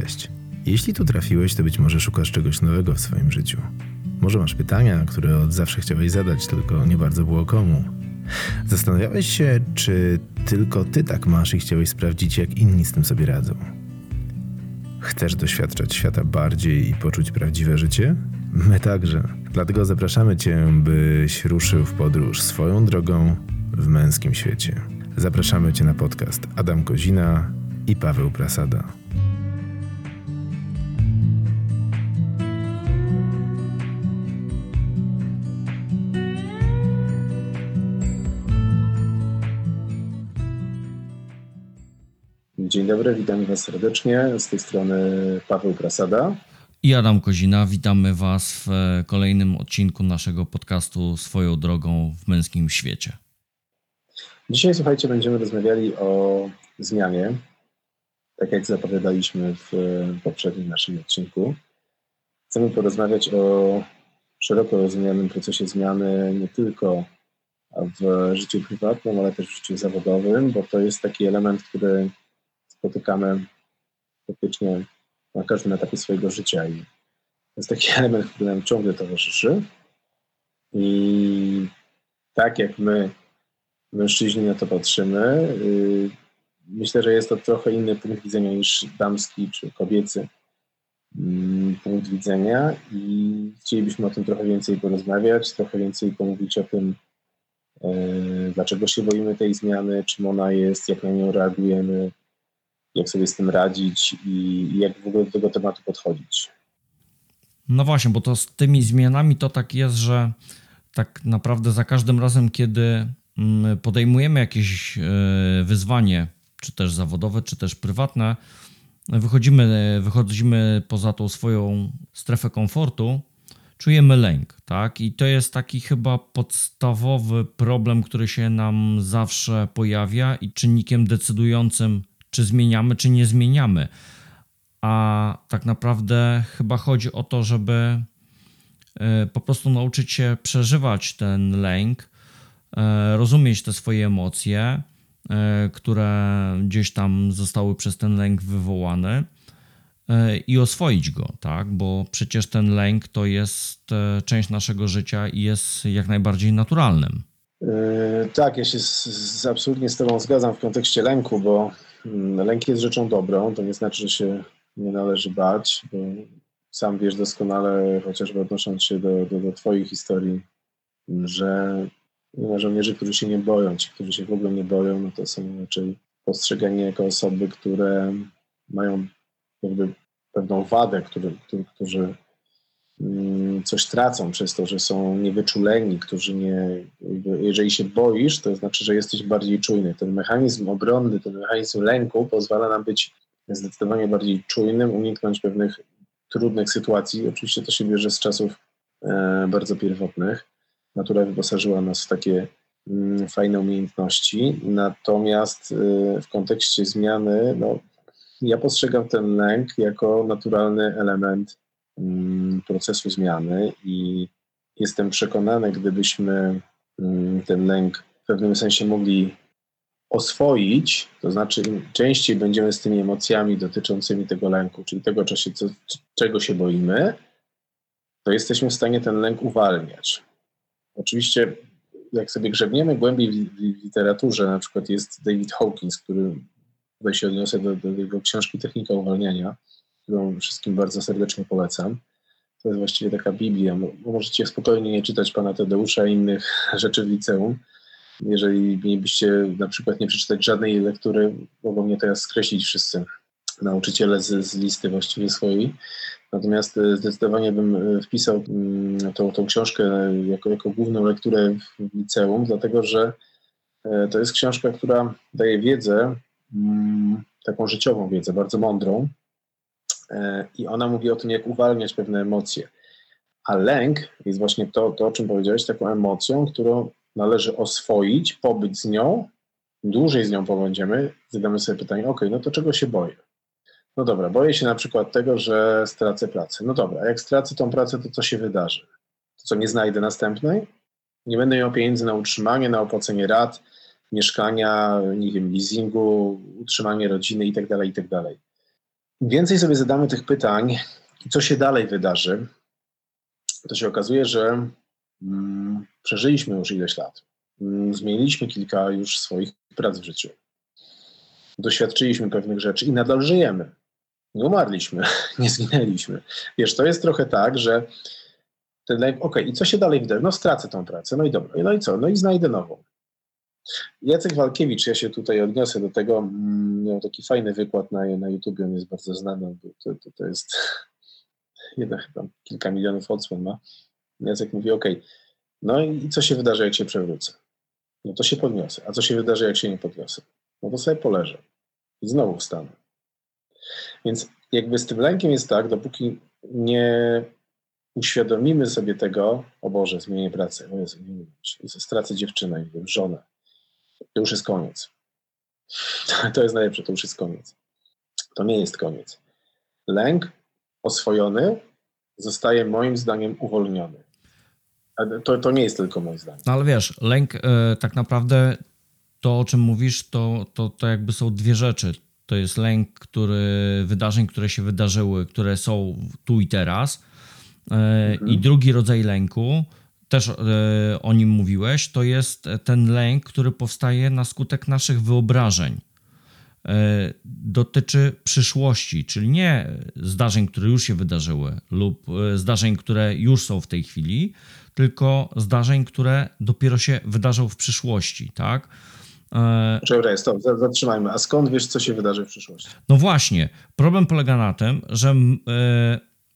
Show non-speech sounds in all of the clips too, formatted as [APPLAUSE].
Cześć. Jeśli tu trafiłeś, to być może szukasz czegoś nowego w swoim życiu. Może masz pytania, które od zawsze chciałeś zadać, tylko nie bardzo było komu. Zastanawiałeś się, czy tylko ty tak masz i chciałeś sprawdzić, jak inni z tym sobie radzą. Chcesz doświadczać świata bardziej i poczuć prawdziwe życie? My także. Dlatego zapraszamy Cię, byś ruszył w podróż swoją drogą w męskim świecie. Zapraszamy Cię na podcast Adam Kozina i Paweł Prasada. Dobry, witam Was serdecznie. Z tej strony Paweł Prasada. I Adam Kozina. Witamy Was w kolejnym odcinku naszego podcastu Swoją drogą w męskim świecie. Dzisiaj, słuchajcie, będziemy rozmawiali o zmianie, tak jak zapowiadaliśmy w poprzednim naszym odcinku. Chcemy porozmawiać o szeroko rozumianym procesie zmiany nie tylko w życiu prywatnym, ale też w życiu zawodowym, bo to jest taki element, który spotykamy praktycznie na każdym etapie swojego życia i to jest taki [LAUGHS] element, który nam ciągle towarzyszy. I tak jak my, mężczyźni, na to patrzymy, yy, myślę, że jest to trochę inny punkt widzenia niż damski czy kobiecy yy, punkt widzenia i chcielibyśmy o tym trochę więcej porozmawiać, trochę więcej pomówić o tym, yy, dlaczego się boimy tej zmiany, czym ona jest, jak na nią reagujemy, jak sobie z tym radzić i jak w ogóle do tego tematu podchodzić. No właśnie, bo to z tymi zmianami to tak jest, że tak naprawdę za każdym razem, kiedy mm, podejmujemy jakieś e, wyzwanie, czy też zawodowe, czy też prywatne, wychodzimy, wychodzimy poza tą swoją strefę komfortu, czujemy lęk, tak? I to jest taki chyba podstawowy problem, który się nam zawsze pojawia i czynnikiem decydującym czy zmieniamy, czy nie zmieniamy. A tak naprawdę chyba chodzi o to, żeby e, po prostu nauczyć się przeżywać ten lęk, e, rozumieć te swoje emocje, e, które gdzieś tam zostały przez ten lęk wywołane i oswoić go, tak? Bo przecież ten lęk to jest część naszego życia i jest jak najbardziej naturalnym. Tak, ja się z, z, absolutnie z Tobą zgadzam w kontekście lęku, bo lęk jest rzeczą dobrą, to nie znaczy, że się nie należy bać, bo sam wiesz doskonale, chociażby odnosząc się do, do, do Twoich historii, że nie ma żołnierzy, którzy się nie boją. Ci, którzy się w ogóle nie boją, no to są raczej postrzegani jako osoby, które mają jakby pewną wadę, który, który, którzy coś tracą przez to, że są niewyczuleni, którzy nie. Jeżeli się boisz, to znaczy, że jesteś bardziej czujny. Ten mechanizm obronny, ten mechanizm lęku pozwala nam być zdecydowanie bardziej czujnym, uniknąć pewnych trudnych sytuacji. Oczywiście to się bierze z czasów e, bardzo pierwotnych. Natura wyposażyła nas w takie mm, fajne umiejętności. Natomiast e, w kontekście zmiany, no, ja postrzegam ten lęk jako naturalny element Mm, procesu zmiany i jestem przekonany, gdybyśmy mm, ten lęk w pewnym sensie mogli oswoić, to znaczy częściej będziemy z tymi emocjami dotyczącymi tego lęku, czyli tego, co, czego się boimy, to jesteśmy w stanie ten lęk uwalniać. Oczywiście, jak sobie grzebniemy głębiej w literaturze, na przykład jest David Hawkins, który tutaj się odniosę do, do jego książki Technika Uwalniania, którą wszystkim bardzo serdecznie polecam. To jest właściwie taka Biblia. Możecie spokojnie nie czytać pana Tadeusza i innych [LAUGHS] rzeczy w liceum. Jeżeli mielibyście na przykład nie przeczytać żadnej lektury, mogą mnie teraz skreślić wszyscy nauczyciele z, z listy właściwie swojej. Natomiast e, zdecydowanie bym e, wpisał mm, tą, tą książkę jako, jako główną lekturę w liceum, dlatego że e, to jest książka, która daje wiedzę, mm, taką życiową wiedzę, bardzo mądrą, E, i ona mówi o tym, jak uwalniać pewne emocje. A lęk jest właśnie to, to o czym powiedziałeś, taką emocją, którą należy oswoić, pobyć z nią, dłużej z nią pobędziemy, zadamy sobie pytanie, ok, no to czego się boję? No dobra, boję się na przykład tego, że stracę pracę. No dobra, jak stracę tą pracę, to co się wydarzy? To co, nie znajdę następnej? Nie będę miał pieniędzy na utrzymanie, na opłacenie rat, mieszkania, nie wiem, leasingu, utrzymanie rodziny itd., tak itd. Więcej sobie zadamy tych pytań, co się dalej wydarzy, to się okazuje, że mm, przeżyliśmy już ileś lat. Mm, zmieniliśmy kilka już swoich prac w życiu. Doświadczyliśmy pewnych rzeczy i nadal żyjemy. Nie umarliśmy, [LAUGHS] nie zginęliśmy. Wiesz, to jest trochę tak, że ten lęk, ok, i co się dalej wydarzy? No stracę tą pracę, no i dobra, no i co? No i znajdę nową. Jacek Walkiewicz, ja się tutaj odniosę do tego, mm, miał taki fajny wykład na, na YouTube, on jest bardzo znany, to, to, to jest [LAUGHS] jedna chyba kilka milionów odsłon ma. Jacek mówi, ok, no i co się wydarzy, jak się przewrócę? No to się podniosę. A co się wydarzy, jak się nie podniosę? No to sobie poleżę i znowu wstanę. Więc jakby z tym lękiem jest tak, dopóki nie uświadomimy sobie tego, o Boże, zmienię pracę, o Jezu, nie stracę dziewczynę, żonę, to już jest koniec. [LAUGHS] To jest najlepsze, to już jest koniec. To nie jest koniec. Lęk oswojony zostaje moim zdaniem uwolniony. To, to nie jest tylko moje zdanie. No ale wiesz, lęk e, tak naprawdę to, o czym mówisz, to, to, to jakby są dwie rzeczy. To jest lęk który, wydarzeń, które się wydarzyły, które są tu i teraz. E, mhm. I drugi rodzaj lęku, też e, o nim mówiłeś, to jest ten lęk, który powstaje na skutek naszych wyobrażeń. E, dotyczy przyszłości, czyli nie zdarzeń, które już się wydarzyły, lub e, zdarzeń, które już są w tej chwili, tylko zdarzeń, które dopiero się wydarzą w przyszłości, tak? Czekaj, stop, zatrzymajmy. A skąd wiesz, co się wydarzy w przyszłości? No właśnie. Problem polega na tym, że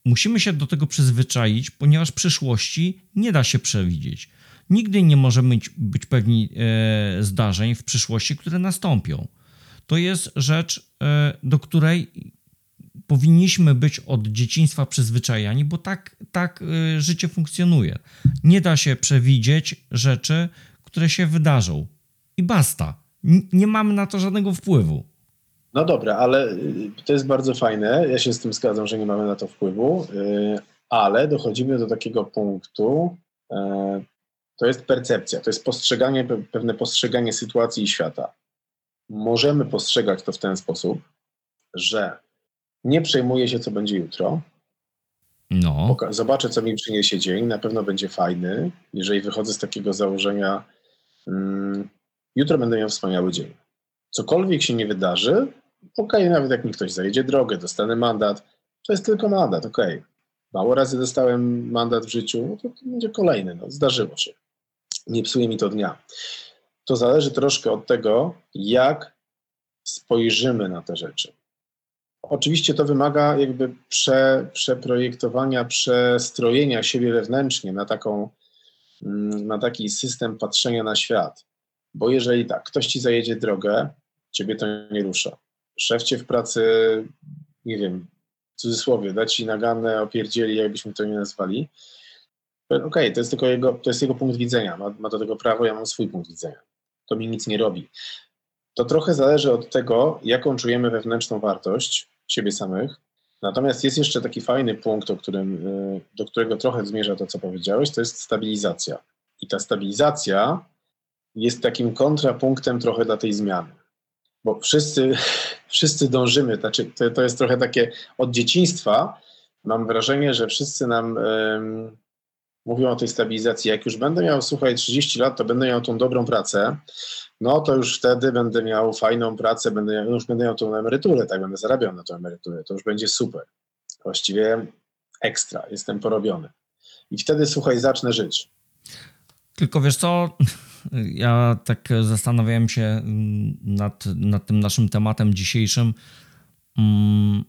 musimy się do tego przyzwyczaić, ponieważ przyszłości nie da się przewidzieć. Nigdy nie możemy być, pewni e, zdarzeń w przyszłości, które nastąpią to jest rzecz, e, do której powinniśmy być od dzieciństwa przyzwyczajani, bo tak, tak e, życie funkcjonuje. Nie da się przewidzieć rzeczy, które się wydarzą. I basta. Nie mamy na to żadnego wpływu. No dobra, ale y, to jest bardzo fajne. Ja się z tym zgadzam, że nie mamy na to wpływu, y, ale dochodzimy do takiego punktu, e, to jest percepcja, to jest postrzeganie, pewne postrzeganie sytuacji i świata możemy postrzegać to w ten sposób, że nie przejmuję się, co będzie jutro. No. Zobaczę, co mi przyniesie dzień. Na pewno będzie fajny, jeżeli wychodzę z takiego założenia, um, jutro będę miał wspaniały dzień. Cokolwiek się nie wydarzy, ok, nawet jak mi ktoś zajedzie drogę, dostanę mandat, to jest tylko mandat, ok. Mało razy dostałem mandat w życiu, no to, to będzie kolejny, no, zdarzyło się. Nie psuje mi to dnia to zależy troszkę od tego, jak spojrzymy na te rzeczy. Oczywiście to wymaga jakby prze, przeprojektowania, przestrojenia siebie wewnętrznie na, taką, mm, na taki system patrzenia na świat. Bo jeżeli tak, ktoś ci zajedzie drogę, ciebie to nie rusza. Szef cię w pracy, nie wiem, w cudzysłowie, da ci naganę, opierdzieli, jakbyśmy to nie nazwali. Okej, okay, to jest tylko jego, to jest jego punkt widzenia, ma, ma do tego prawo, ja mam swój punkt widzenia to mi nic nie robi. To trochę zależy od tego, jaką czujemy wewnętrzną wartość siebie samych. Natomiast jest jeszcze taki fajny punkt, o którym, y, do którego trochę zmierza to, co powiedziałeś, to jest stabilizacja. I ta stabilizacja jest takim kontrapunktem trochę dla tej zmiany. Bo wszyscy, wszyscy dążymy, znaczy to, to jest trochę takie od dzieciństwa. Mam wrażenie, że wszyscy nam mówią o tej stabilizacji. Jak już będę miał, słuchaj, 30 lat, to będę miał tą dobrą pracę, no to już wtedy będę miał fajną pracę, będę, już będę miał tą emeryturę, tak będę zarabiał na tą emeryturę, to już będzie super. Właściwie ekstra, jestem porobiony. I wtedy, słuchaj, zacznę żyć. Tylko wiesz co, ja tak zastanawiałem się nad, nad tym naszym tematem dzisiejszym. Mm,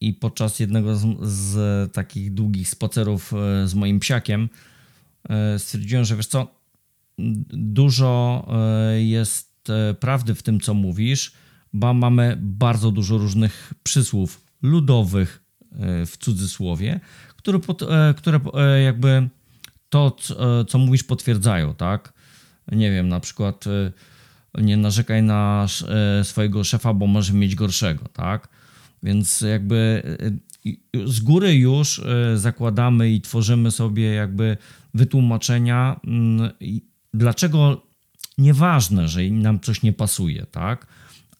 i podczas jednego z, z, takich długich spacerów e, z moim psiakiem e, stwierdziłem, że wiesz co, dużo e, jest prawdy w tym, co mówisz, bo mamy bardzo dużo różnych przysłów ludowych w cudzysłowie, które, pod, które jakby to, co mówisz, potwierdzają, tak? Nie wiem, na przykład nie narzekaj na swojego szefa, bo może mieć gorszego, tak? Więc jakby e, z góry już zakładamy i tworzymy sobie jakby wytłumaczenia, mm, dlaczego nieważne, że nam coś nie pasuje, tak?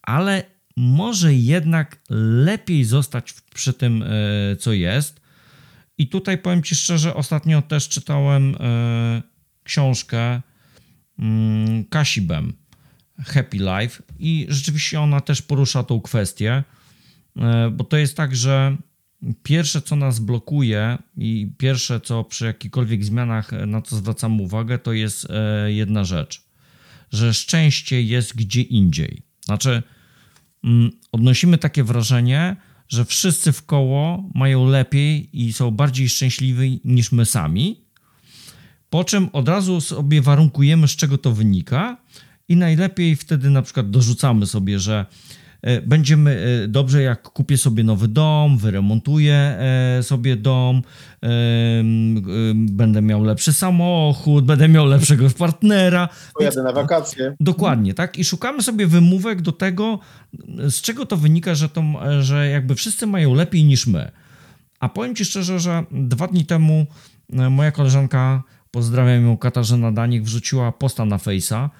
Ale może jednak lepiej zostać przy tym, co jest. I tutaj powiem Ci szczerze, ostatnio też czytałem książkę mm, Kasi Bem, Happy Life, i rzeczywiście ona też porusza tą kwestię, e, bo to jest tak, że pierwsze, co nas blokuje i pierwsze, co przy jakichkolwiek zmianach na co zwracamy uwagę, to jest jedna rzecz, że szczęście jest gdzie indziej. Znaczy, mm, odnosimy takie wrażenie, że wszyscy w koło mają lepiej i są bardziej szczęśliwi niż my sami. Po czym od razu sobie warunkujemy, z czego to wynika, i najlepiej wtedy na przykład dorzucamy sobie, że E, będziemy e, dobrze, jak kupię sobie nowy dom, wyremontuję e, sobie dom, będę miał lepszy samochód, będę miał lepszego partnera. Pojadę na wakacje. Dokładnie, tak? I szukamy sobie wymówek do tego, z czego to wynika, że, to, że jakby wszyscy mają lepiej niż my. A powiem Ci szczerze, że dwa dni temu moja koleżanka, pozdrawiam ją, Katarzyna Danik, wrzuciła posta na Face'a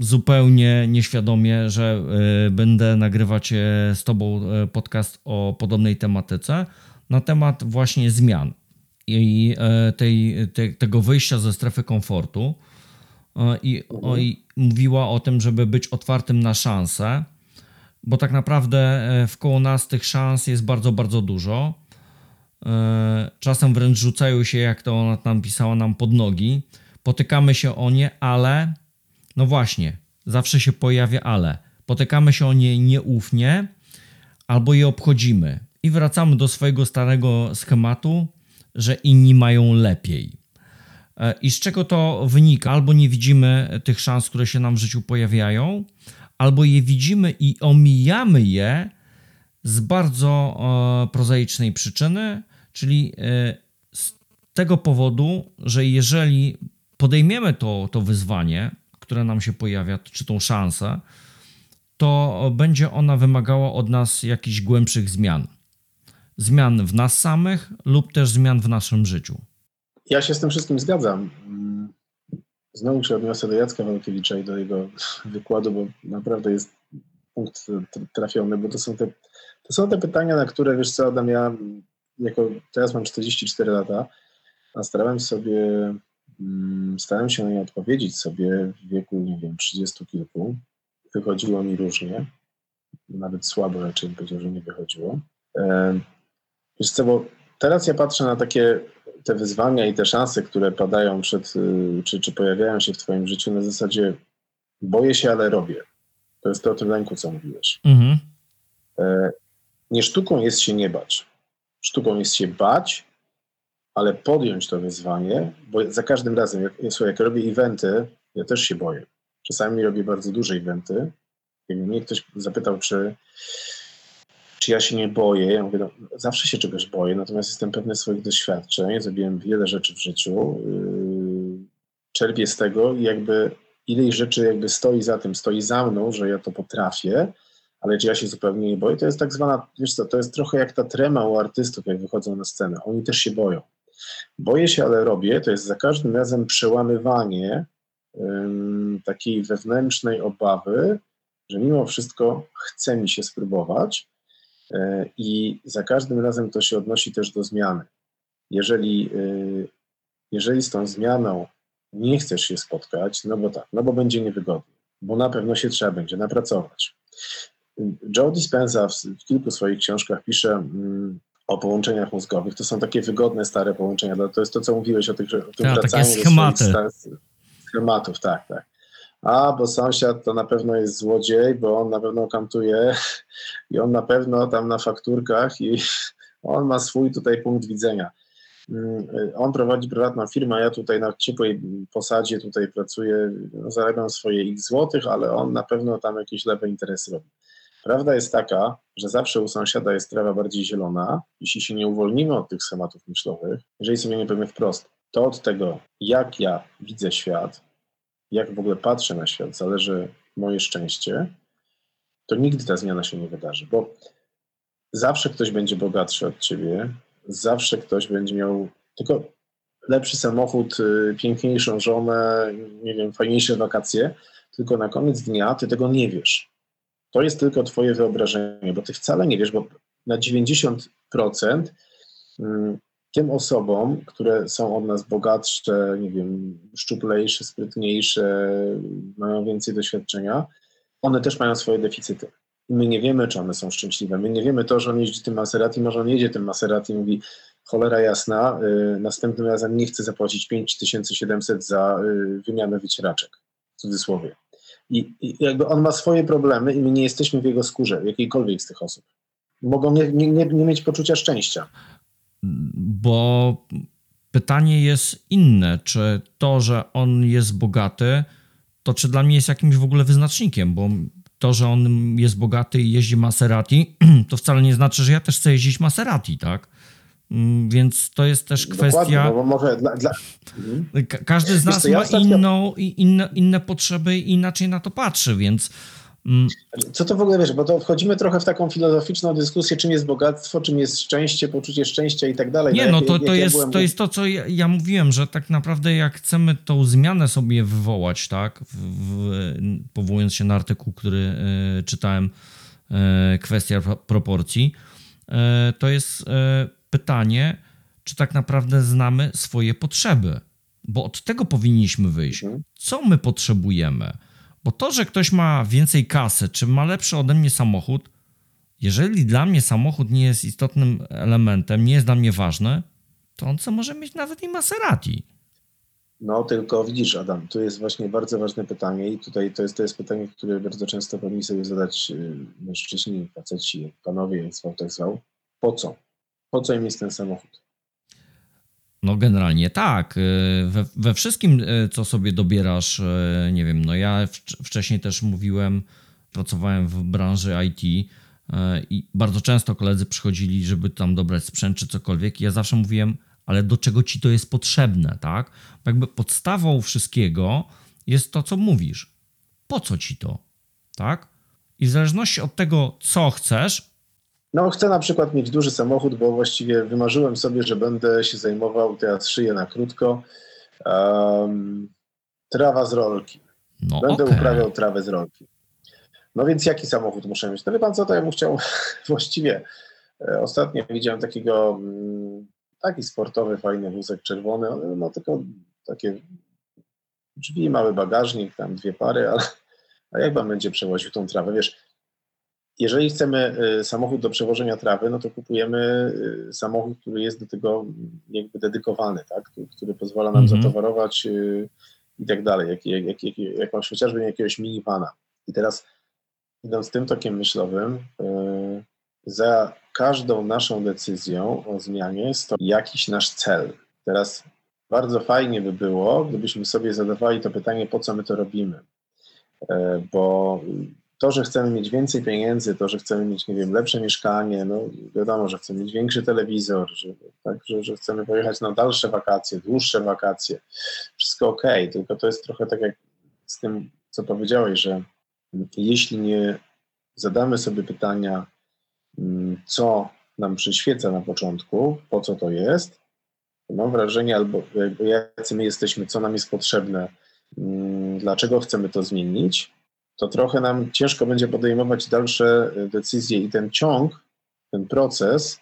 zupełnie nieświadomie, że e, będę nagrywać e, z Tobą e, podcast o podobnej tematyce na temat właśnie zmian i tej, tego wyjścia ze strefy komfortu. I, o, I mówiła o tym, żeby być otwartym na szanse, bo tak naprawdę wkoło nas tych szans jest bardzo, bardzo dużo. Czasem wręcz rzucają się, jak to ona tam pisała, nam pod nogi. Potykamy się o nie, ale no właśnie, zawsze się pojawia ale. Potykamy się o nie nieufnie albo je obchodzimy i wracamy do swojego starego schematu, że inni mają lepiej. E, I z czego to wynika? Albo nie widzimy tych szans, które się nam w życiu pojawiają, albo je widzimy i omijamy je z bardzo e, prozaicznej przyczyny, czyli e, z tego powodu, że jeżeli podejmiemy to, to wyzwanie, które nam się pojawia, czy tą szansę, to będzie ona wymagała od nas jakichś głębszych zmian. Zmian w nas samych lub też zmian w naszym życiu. Ja się z tym wszystkim zgadzam. Znowu się odniosę do Jacka Walkiewicza i do jego wykładu, bo naprawdę jest punkt trafiony, bo to są te, to są te pytania, na które, wiesz co, Adam, ja jako, teraz mam 44 lata, a starałem sobie Mm, starałem się na nie odpowiedzieć sobie w wieku, nie wiem, 30 kilku. Wychodziło mi różnie, nawet słabo raczej bym powiedział, że nie wychodziło. Wiesz co, bo teraz ja patrzę na takie te wyzwania i te szanse, które padają przed, y, czy, czy pojawiają się w twoim życiu na zasadzie boję się, ale robię. To jest to o tym lęku, co mówiłeś. Mhm. E, nie sztuką jest się nie bać. Sztuką jest się bać ale podjąć to wyzwanie, bo za każdym razem, jak, jak robię eventy, ja też się boję. Czasami robię bardzo duże eventy. Jakby mnie ktoś zapytał, czy, czy ja się nie boję, ja mówię, no, zawsze się czegoś boję, natomiast jestem pewny swoich doświadczeń, zrobiłem wiele rzeczy w życiu, yy, czerpię z tego i jakby ileś rzeczy jakby stoi za tym, stoi za mną, że ja to potrafię, ale ja się zupełnie nie boję, to jest tak zwana, wiesz co, to jest trochę jak ta trema u artystów, jak wychodzą na scenę. Oni też się boją. Boję się, ale robię, to jest za każdym razem przełamywanie um, takiej wewnętrznej obawy, że mimo wszystko chce mi się spróbować e, i za każdym razem to się odnosi też do zmiany. Jeżeli, e, jeżeli z tą zmianą nie chcesz się spotkać, no bo tak, no bo będzie niewygodnie, bo na pewno się trzeba będzie napracować. Joe Dispenza w, w kilku swoich książkach pisze, mm, o połączeniach mózgowych. To są takie wygodne, stare połączenia. To jest to, co mówiłeś o, tych, o tym ja, wracaniu takie schematy. do schematów. Tak, tak. A, bo sąsiad to na pewno jest złodziej, bo on na pewno kantuje i on na pewno tam na fakturkach i [LAUGHS] on ma swój tutaj punkt widzenia. Mm, on prowadzi prywatną firmę, a ja tutaj na ciepłej posadzie tutaj pracuję, no, zarabiam swoje x złotych, ale on na pewno tam jakieś lewe interesy robi. Prawda jest taka, że zawsze u sąsiada jest trawa bardziej zielona, jeśli się nie uwolnimy od tych schematów myślowych, jeżeli sobie nie powiemy wprost, to od tego, jak ja widzę świat, jak w ogóle patrzę na świat, zależy moje szczęście, to nigdy ta zmiana się nie wydarzy, bo zawsze ktoś będzie bogatszy od ciebie, zawsze ktoś będzie miał tylko lepszy samochód, y, piękniejszą żonę, nie wiem, fajniejsze wakacje, tylko na koniec dnia ty tego nie wiesz. To jest tylko twoje wyobrażenie, bo ty wcale nie wiesz, bo na 90% mm, tym osobom, które są od nas bogatsze, nie wiem, szczuplejsze, sprytniejsze, mają więcej doświadczenia, one też mają swoje deficyty. My nie wiemy, czy one są szczęśliwe. My nie wiemy to, że on jeździ tym Maserati, może on jedzie tym Maserati i mówi, cholera jasna, y, następnym razem nie chcę zapłacić 5700 za y, wymianę wycieraczek, w cudzysłowie. I, I jakby on ma swoje problemy i my nie jesteśmy w jego skórze, jakiejkolwiek z tych osób. Mogą nie, nie, nie, nie mieć poczucia szczęścia. Bo pytanie jest inne, czy to, że on jest bogaty, to czy dla mnie jest jakimś w ogóle wyznacznikiem, bo to, że on jest bogaty i jeździ Maserati, [CLEARS THROAT] to wcale nie znaczy, że ja też chcę jeździć Maserati, tak? Mm, Więc to jest też kwestia. Bo może dla, dla... Mhm. Ka- Każdy z nas co, ja ma ostatnio- inną, i- inne, inne potrzeby i inaczej na to patrzy, więc mm, Co to w ogóle wiesz, bo to wchodzimy trochę w taką filozoficzną dyskusję, czym jest bogactwo, czym jest szczęście, poczucie szczęścia i tak dalej. nie, jak- no to, jak to, ja jest, byłem- to jest to, co ja, ja mówiłem, że tak naprawdę jak chcemy tą zmianę sobie wywołać, tak, w, w, powołując się na artykuł, który e, czytałem, e, kwestia pro- proporcji, e, to jest pytanie, czy tak naprawdę znamy swoje potrzeby, bo od tego powinniśmy wyjść. Mhm. Co my potrzebujemy? Bo to, że ktoś ma więcej kasy, czy ma lepszy ode mnie samochód, jeżeli dla mnie samochód nie jest istotnym elementem, nie jest dla mnie ważny, to on co może mieć nawet i Maserati. No tylko widzisz, Adam, tu jest właśnie bardzo ważne pytanie i tutaj to jest, to jest pytanie, które bardzo często powinni sobie zadać y, mężczyźni, faceci, panowie, zwał, tak zwał. Po co? Po co im jest ten samochód? No generalnie tak. Y, We, we wszystkim, y, co sobie dobierasz, y, nie wiem, no ja wcz- wcześniej też mówiłem, pracowałem w branży IT i bardzo często koledzy przychodzili, żeby tam dobrać sprzęt czy cokolwiek i ja zawsze mówiłem, ale do czego ci to jest potrzebne, tak? Bo jakby podstawą wszystkiego jest to, co mówisz. Po co ci to, tak? I w zależności od tego, co chcesz, No chcę na przykład mieć duży samochód, bo właściwie wymarzyłem sobie, że będę się zajmował, teraz szyję na krótko, em, trawa z rolki. no Będę okej. uprawiał trawę z rolki. No więc jaki samochód muszę mieć? No wie pan co, to ja bym chciał [LAUGHS] właściwie. e, Ostatnio widziałem takiego, mm, taki sportowy, fajny wózek czerwony, on ma tylko takie drzwi, mały bagażnik, tam dwie pary, ale a jak pan będzie przewoził tą trawę? Wiesz, jeżeli chcemy y, samochód do przewożenia trawy, no to kupujemy y, samochód, który jest do tego mm, jakby dedykowany, tak? który, pozwala nam Mhm. zatowarować y, i tak dalej, jak, jak, jak, jak, jakąś chociażby jakiegoś minivana. I teraz idąc tym tokiem myślowym, za każdą naszą decyzją o zmianie stoi jakiś nasz cel. Teraz bardzo fajnie by było, gdybyśmy sobie zadawali to pytanie, po co my to robimy. Bo to, że chcemy mieć więcej pieniędzy, to, że chcemy mieć, nie wiem, lepsze mieszkanie, no wiadomo, że chcemy mieć większy telewizor, że, tak, że, że chcemy pojechać na dalsze wakacje, dłuższe wakacje. Wszystko ok, tylko to jest trochę tak jak z tym, co powiedziałeś, że jeśli nie zadamy sobie pytania, mm, co nam przyświeca na początku, po co to jest, to mam wrażenie, albo jacy my jesteśmy, co nam jest potrzebne, mm, dlaczego chcemy to zmienić, to trochę nam ciężko będzie podejmować dalsze y, decyzje i ten ciąg, ten proces,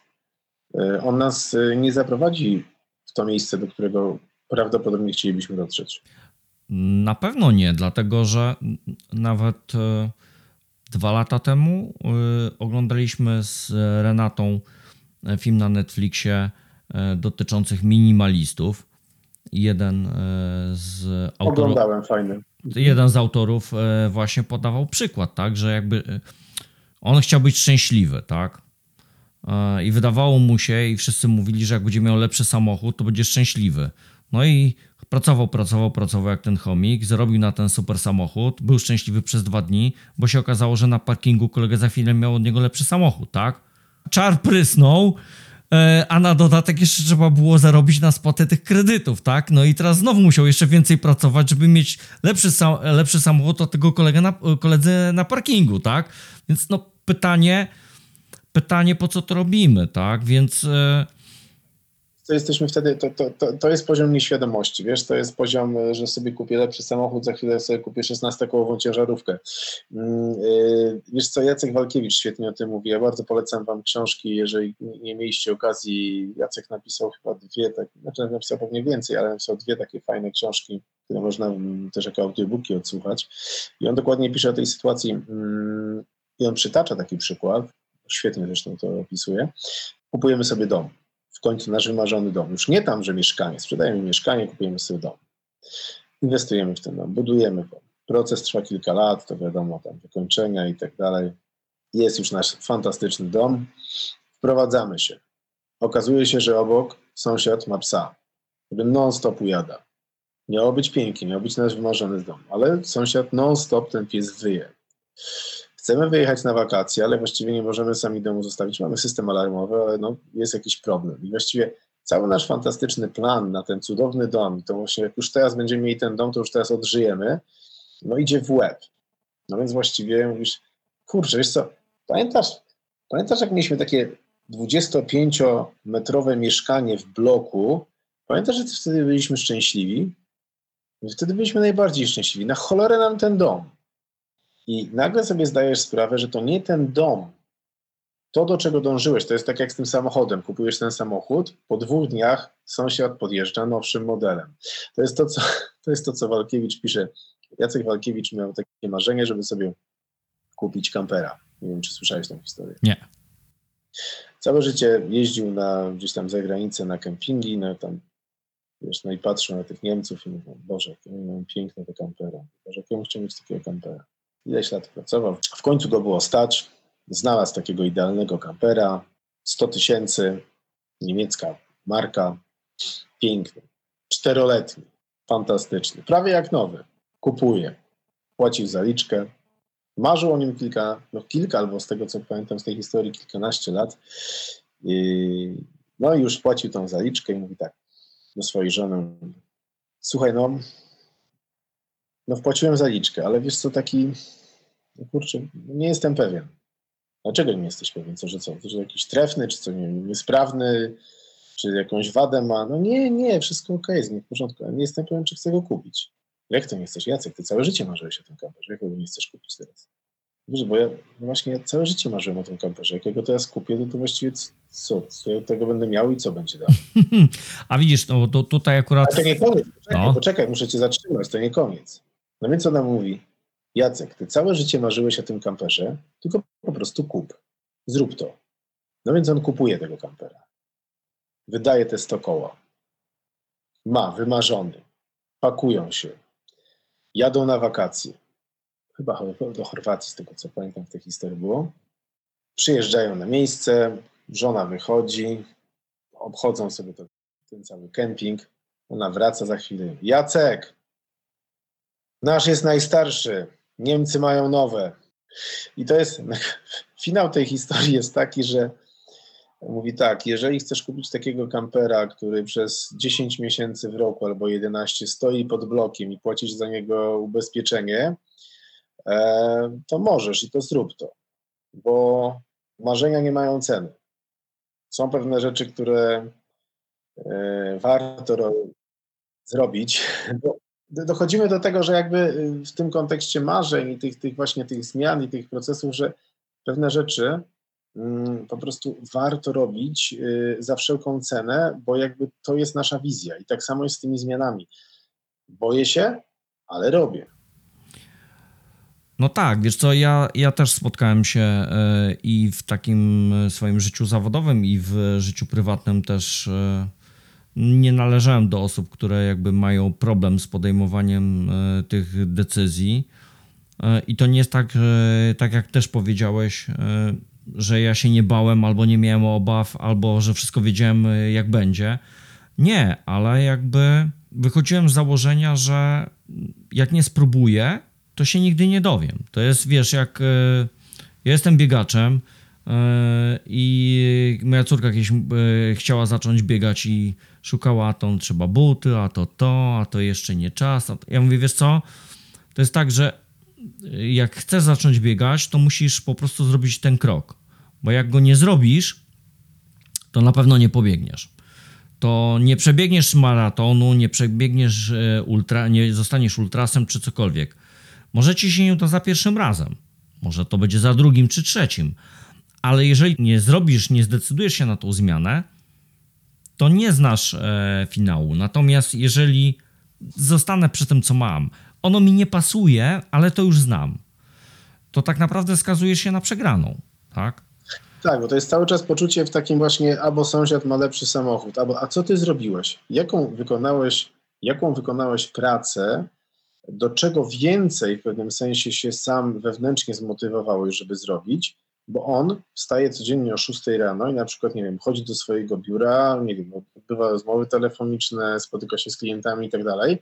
y, on nas y, nie zaprowadzi w to miejsce, do którego prawdopodobnie chcielibyśmy dotrzeć. Na pewno nie, dlatego że nawet dwa lata temu oglądaliśmy z Renatą film na Netflixie dotyczących minimalistów. Jeden z autorów, Oglądałem, fajny. Jeden z autorów e, właśnie podawał przykład, tak, że jakby e, on chciał być szczęśliwy, tak? E, I wydawało mu się, i wszyscy mówili, że jak będzie miał lepszy samochód, to będzie szczęśliwy. No i pracował, pracował, pracował jak ten chomik, zarobił na ten super samochód, był szczęśliwy przez dwa dni, bo się okazało, że na parkingu kolega za chwilę miał od niego lepszy samochód, tak? Czar prysnął, a na dodatek jeszcze trzeba było zarobić na spłatę tych kredytów, tak? No i teraz znowu musiał jeszcze więcej pracować, żeby mieć lepszy, sa- lepszy samochód od tego kolega na, koledzy na parkingu, tak? Więc no pytanie, pytanie po co to robimy, tak? Więc e, to jesteśmy wtedy, to, to, to, to jest poziom nieświadomości, wiesz, to jest poziom, że sobie kupię lepszy samochód, za chwilę sobie kupię 16-kołową ciężarówkę. Mm, y, wiesz co, Jacek Walkiewicz świetnie o tym mówi, ja bardzo polecam wam książki, jeżeli nie mieliście okazji, Jacek napisał chyba dwie, tak, znaczy napisał pewnie więcej, ale napisał dwie takie fajne książki, które można mm, też jako audiobooki odsłuchać. I on dokładnie pisze o tej sytuacji mm, i on przytacza taki przykład, świetnie zresztą to opisuje, kupujemy sobie dom w końcu nasz wymarzony dom. Już nie tam, że mieszkanie, sprzedajemy mieszkanie, kupujemy sobie dom. Inwestujemy w ten dom, budujemy go. Proces trwa kilka lat, to wiadomo, tam wykończenia i tak dalej. Jest już nasz fantastyczny dom. Wprowadzamy się. Okazuje się, że obok sąsiad ma psa, który non-stop ujada. Miało być pięknie, miał być nasz wymarzony dom, ale sąsiad non-stop ten pies wyje. Chcemy wyjechać na wakacje, ale właściwie nie możemy sami domu zostawić. Mamy system alarmowy, ale no, jest jakiś problem. I właściwie cały nasz fantastyczny plan na ten cudowny dom, to właśnie jak już teraz będziemy mieli ten dom, to już teraz odżyjemy, no idzie w łeb. No więc właściwie mówisz, kurczę, wiesz co, pamiętasz, pamiętasz jak mieliśmy takie 25-metrowe mieszkanie w bloku, pamiętasz, że wtedy byliśmy szczęśliwi? Wtedy byliśmy najbardziej szczęśliwi. Na cholerę nam ten dom. I nagle sobie zdajesz sprawę, że to nie ten dom, to do czego dążyłeś, to jest tak jak z tym samochodem. Kupujesz ten samochód, po dwóch dniach sąsiad podjeżdża nowszym modelem. To jest to, co, [LAUGHS] to, jest to, co Walkiewicz pisze. Jacek Walkiewicz miał takie marzenie, żeby sobie kupić kampera. Nie wiem, czy słyszałeś tę historię. Nie. Całe życie jeździł na, gdzieś tam za granicę na kempingi, no tam, wiesz, no i patrzą na tych Niemców i mówią, Boże, jakie mają piękne te kampery. Boże, jak ja chciał mieć takiego kampera ileś lat pracował. W końcu go było stać. Znalazł takiego idealnego kampera. 100 tysięcy, niemiecka marka. Piękny. Czteroletni. Fantastyczny. Prawie jak nowy. Kupuje. Płacił zaliczkę. Marzył o nim kilka, no kilka, albo z tego co pamiętam z tej historii, kilkanaście lat. No i już płacił tą zaliczkę i mówi tak do swojej żony. Słuchaj, no no wpłaciłem zaliczkę, ale wiesz co, taki, no kurczę, nie jestem pewien. Dlaczego nie jesteś pewien? Co, że co, że jakiś trefny, czy co, nie wiem, niesprawny, czy jakąś wadę ma? No nie, nie, wszystko ok, jest nie w porządku, ale nie jestem pewien, czy chcę go kupić. Jak to nie chcesz? Jacek, ty całe życie marzyłeś o tym kamperze, jak go nie chcesz kupić teraz? Wiesz, bo ja no właśnie ja całe życie marzyłem o tym kamperze. Jak ja go teraz kupię, to, to właściwie co? Co ja tego będę miał i co będzie dalej? [LAUGHS] A widzisz, no to tutaj akurat... Ale to nie koniec, poczekaj, no. poczekaj, muszę cię zatrzymać, to nie koniec. No więc ona mówi, Jacek, ty całe życie marzyłeś o tym kamperze, tylko po prostu kup. Zrób to. No więc on kupuje tego kampera. Wydaje te 100 koła. Ma, wymarzony. Pakują się. Jadą na wakacje. Chyba do Chorwacji, z tego co pamiętam w tej historii było. Przyjeżdżają na miejsce, żona wychodzi, obchodzą sobie to, ten cały kemping. Ona wraca za chwilę. Jacek, Nasz jest najstarszy, Niemcy mają nowe. I to jest, [LAUGHS] finał tej historii jest taki, że mówi tak, jeżeli chcesz kupić takiego kampera, który przez 10 miesięcy w roku albo 11 stoi pod blokiem i płacisz za niego ubezpieczenie, e, to możesz i to zrób to, bo marzenia nie mają ceny. Są pewne rzeczy, które e, warto zrobić, [LAUGHS] dochodzimy do tego, że jakby y, w tym kontekście marzeń i tych, tych właśnie tych zmian i tych procesów, że pewne rzeczy mm, po prostu warto robić y, za wszelką cenę, bo jakby to jest nasza wizja. I tak samo jest z tymi zmianami. Boję się, ale robię. No tak, wiesz co, ja, ja też spotkałem się y, i w takim swoim życiu zawodowym, i w życiu prywatnym też nie należałem do osób, które jakby mają problem z podejmowaniem e, tych decyzji. E, I to nie jest tak, tak jak też powiedziałeś, e, że ja się nie bałem, albo nie miałem obaw, albo że wszystko wiedziałem, jak będzie. Nie, ale jakby wychodziłem z założenia, że jak nie spróbuję, to się nigdy nie dowiem. To jest, wiesz, jak ja jestem biegaczem i moja córka kiedyś chciała zacząć biegać i szukała, a to trzeba buty, a to to, a to jeszcze nie czas. Ja mówię, wiesz co, to jest tak, że jak chcesz zacząć biegać, to musisz po prostu zrobić ten krok, bo jak go nie zrobisz, to na pewno nie pobiegniesz. to nie przebiegniesz maratonu, nie przebiegniesz e, ultra, nie zostaniesz ultrasem czy cokolwiek. Może ci się nie uda za pierwszym razem, może to będzie za drugim czy trzecim, ale jeżeli nie zrobisz, nie zdecydujesz się na tą zmianę, to nie znasz e, finału. Natomiast jeżeli zostanę przy tym, co mam, ono mi nie pasuje, ale to już znam, to tak naprawdę skazujesz się na przegraną, tak? Tak, bo to jest cały czas poczucie w takim właśnie albo sąsiad ma lepszy samochód, albo a co ty zrobiłeś? Jaką wykonałeś, jaką wykonałeś pracę, do czego więcej w pewnym sensie się sam wewnętrznie zmotywowałeś, żeby zrobić, bo on wstaje codziennie o 6 rano i na przykład, nie wiem, chodzi do swojego biura, nie wiem, odbywa rozmowy telefoniczne, spotyka się z klientami i tak dalej.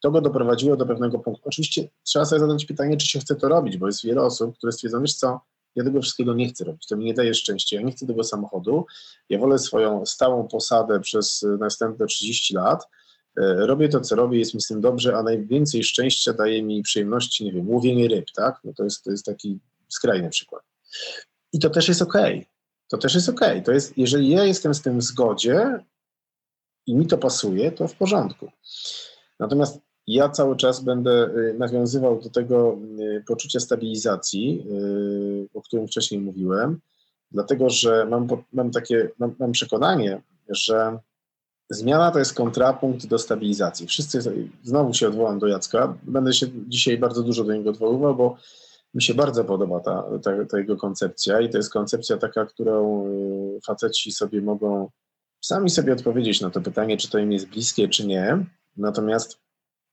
To go doprowadziło do pewnego punktu. Oczywiście trzeba sobie zadać pytanie, czy się chce to robić, bo jest wiele osób, które stwierdzą, wiesz co, ja tego wszystkiego nie chcę robić, to mi nie daje szczęścia, ja nie chcę tego samochodu, ja wolę swoją stałą posadę przez następne 30 lat, e, robię to, co robię, jest mi z tym dobrze, a najwięcej szczęścia daje mi przyjemności, nie wiem, łowienie ryb, tak? No to jest, to jest taki skrajny przykład. I to też jest ok. To też jest ok. To jest, jeżeli ja jestem z tym w zgodzie i mi to pasuje, to w porządku. Natomiast ja cały czas będę y, nawiązywał do tego y, poczucia stabilizacji, y, o którym wcześniej mówiłem, dlatego że mam, mam takie mam, mam przekonanie, że zmiana to jest kontrapunkt do stabilizacji. Wszyscy, znowu się odwołam do Jacka, będę się dzisiaj bardzo dużo do niego odwoływał, bo mi się bardzo podoba ta, ta, ta jego koncepcja i to jest koncepcja taka, którą faceci sobie mogą sami sobie odpowiedzieć na to pytanie, czy to im jest bliskie, czy nie. Natomiast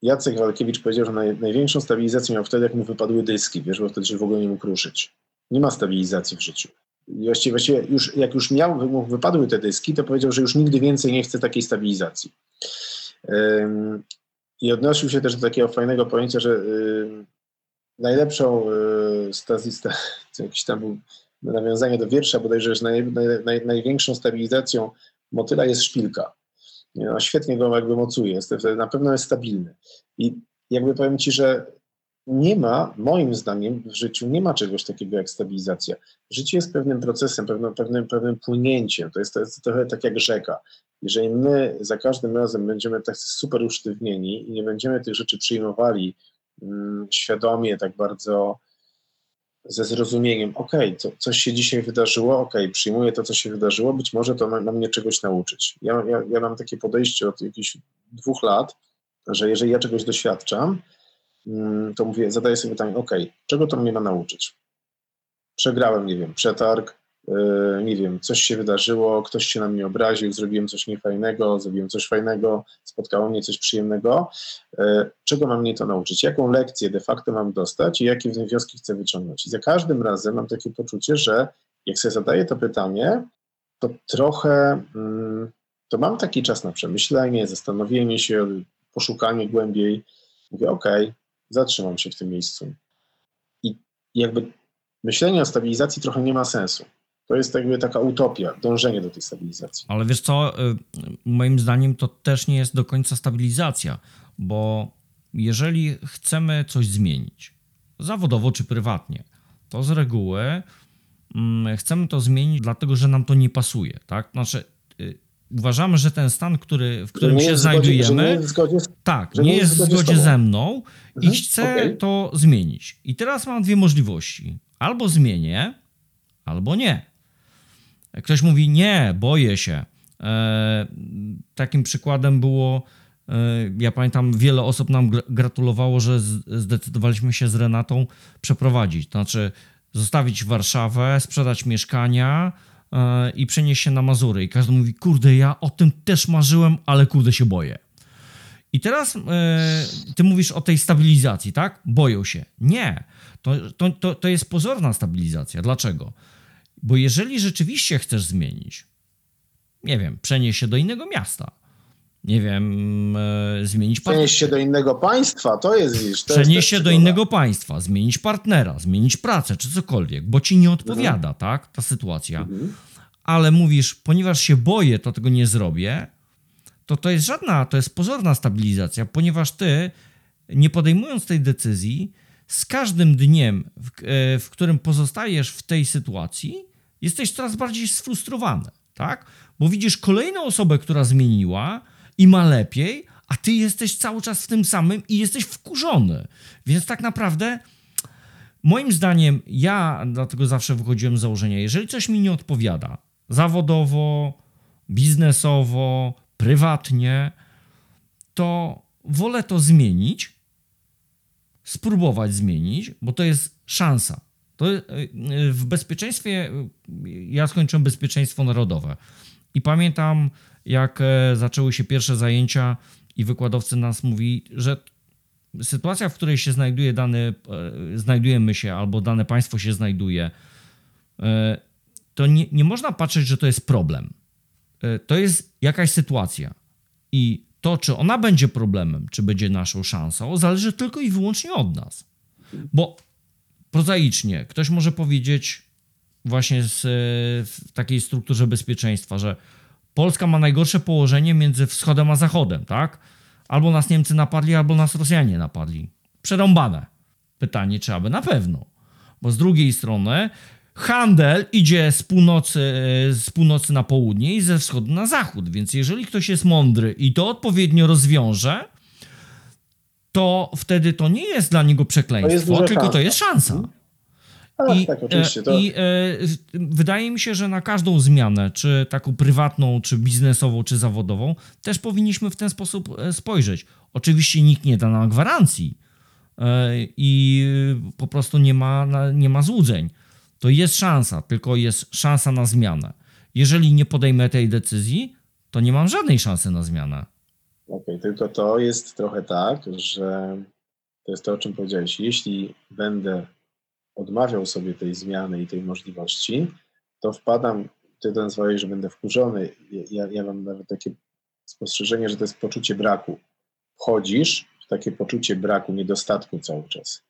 Jacek Walkiewicz powiedział, że naj, największą stabilizację miał wtedy, jak mu wypadły dyski, wiesz, bo wtedy się w ogóle nie mógł ruszyć. Nie ma stabilizacji w życiu. I właściwie, właściwie już, jak już miał, mu wypadły te dyski, to powiedział, że już nigdy więcej nie chce takiej stabilizacji. Ym, I odnosił się też do takiego fajnego pojęcia, że yy, najlepszą yy, stazista, [LAUGHS] jakiś tam był nawiązanie do wiersza bodajże, że naj, naj, naj, największą stabilizacją motyla jest szpilka no, świetnie go jakby mocuje, jest, na pewno jest stabilny. I jakby powiem Ci, że nie ma, moim zdaniem, w życiu nie ma czegoś takiego jak stabilizacja. Życie jest pewnym procesem, pewnym, pewnym, pewnym płynięciem. To jest, to jest trochę tak jak rzeka. Jeżeli my za każdym razem będziemy tak super usztywnieni i nie będziemy tych rzeczy przyjmowali świadomie, tak bardzo ze zrozumieniem, ok, co, coś się dzisiaj wydarzyło, ok, przyjmuję to, co się wydarzyło, być może to ma, ma mnie czegoś nauczyć. Ja, ja, ja mam takie podejście od jakichś dwóch lat, że jeżeli ja czegoś doświadczam, mm, to mówię, zadaję sobie pytanie, ok, czego to mnie ma nauczyć? Przegrałem, nie wiem, przetarg, nie wiem, coś się wydarzyło, ktoś się na mnie obraził, zrobiłem coś niefajnego, zrobiłem coś fajnego, spotkało mnie coś przyjemnego. E, czego mam mnie to nauczyć? Jaką lekcję de facto mam dostać i jakie wnioski chcę wyciągnąć? I za każdym razem mam takie poczucie, że jak sobie zadaję to pytanie, to trochę mm, to mam taki czas na przemyślenie, zastanowienie się, poszukanie głębiej. Mówię, ok, zatrzymam się w tym miejscu. I jakby myślenie o stabilizacji trochę nie ma sensu. To jest jakby taka utopia, dążenie do tej stabilizacji. Ale wiesz co, y, moim zdaniem to też nie jest do końca stabilizacja, bo jeżeli chcemy coś zmienić, zawodowo czy prywatnie, to z reguły mm, chcemy to zmienić dlatego, że nam to nie pasuje, tak? Znaczy, y, uważamy, że ten stan, który, w którym się znajdujemy, zgodzie, tak, nie, nie jest w zgodzie ze mną mhm, i chcę okay. to zmienić. I teraz mam dwie możliwości. Albo zmienię, albo nie. Ktoś mówi, nie, boję się. E, takim przykładem było, e, ja pamiętam, wiele osób nam gratulowało, że zdecydowaliśmy się z Renatą przeprowadzić. To znaczy, zostawić Warszawę, sprzedać mieszkania e, i przenieść się na Mazury. I każdy mówi, kurde, ja o tym też marzyłem, ale kurde się boję. I teraz ty mówisz o tej stabilizacji, tak? Boją się. Nie. To, to, to, to jest pozorna stabilizacja. Dlaczego? Bo jeżeli rzeczywiście chcesz zmienić, nie wiem, przenieść się do innego miasta, nie wiem, e, zmienić partnera. Przenieść się do innego państwa, to jest wiesz, to Przenieść się do innego państwa, zmienić partnera, zmienić pracę czy cokolwiek, bo ci nie odpowiada, mhm. tak, ta sytuacja. Mhm. Ale mówisz, ponieważ się boję, to tego nie zrobię, to to jest żadna, to jest pozorna stabilizacja, ponieważ ty, nie podejmując tej decyzji, z każdym dniem, w, e, w którym pozostajesz w tej sytuacji, jesteś coraz bardziej sfrustrowany. tak? Bo widzisz kolejną osobę, która zmieniła i ma lepiej, a ty jesteś cały czas w tym samym i jesteś wkurzony. Więc tak naprawdę, moim zdaniem, ja dlatego zawsze wychodziłem z założenia, jeżeli coś mi nie odpowiada, zawodowo, biznesowo, prywatnie, to wolę to zmienić, spróbować zmienić, bo to jest szansa. To y, y, w bezpieczeństwie, y, ja skończyłem bezpieczeństwo narodowe i pamiętam, jak e, zaczęły się pierwsze zajęcia i wykładowcy nas mówi, że sytuacja, w której się znajduje dany, e, znajdujemy się albo dane państwo się znajduje, e, to nie, nie można patrzeć, że to jest problem. To jest jakaś sytuacja i to, czy ona będzie problemem, czy będzie naszą szansą, zależy tylko i wyłącznie od nas. Bo prozaicznie ktoś może powiedzieć właśnie z, w takiej strukturze bezpieczeństwa, że Polska ma najgorsze położenie między wschodem a zachodem, tak? Albo nas Niemcy napadli, albo nas Rosjanie napadli. Przerąbane. Pytanie, czy aby na pewno. Bo z drugiej strony handel idzie z północy, z północy na południe i ze wschodu na zachód. Więc jeżeli ktoś jest mądry i to odpowiednio rozwiąże, to wtedy to nie jest dla niego przekleństwo, tylko szansa. to jest szansa. Ach, I, tak. To... I e, wydaje mi się, że na każdą zmianę, czy taką prywatną, czy biznesową, czy zawodową, też powinniśmy w ten sposób e, spojrzeć. Oczywiście nikt nie da nam gwarancji e, i po prostu nie ma, nie ma złudzeń. To jest szansa, tylko jest szansa na zmianę. Jeżeli nie podejmę tej decyzji, to nie mam żadnej szansy na zmianę. Okej, okay, tylko to jest trochę tak, że to jest to, o czym powiedziałeś. Jeśli będę odmawiał sobie tej zmiany i tej możliwości, to wpadam, ty to nazwałeś, że będę wkurzony. Ja, ja mam nawet takie spostrzeżenie, że to jest poczucie braku. Wchodzisz w takie poczucie braku, niedostatku cały czas.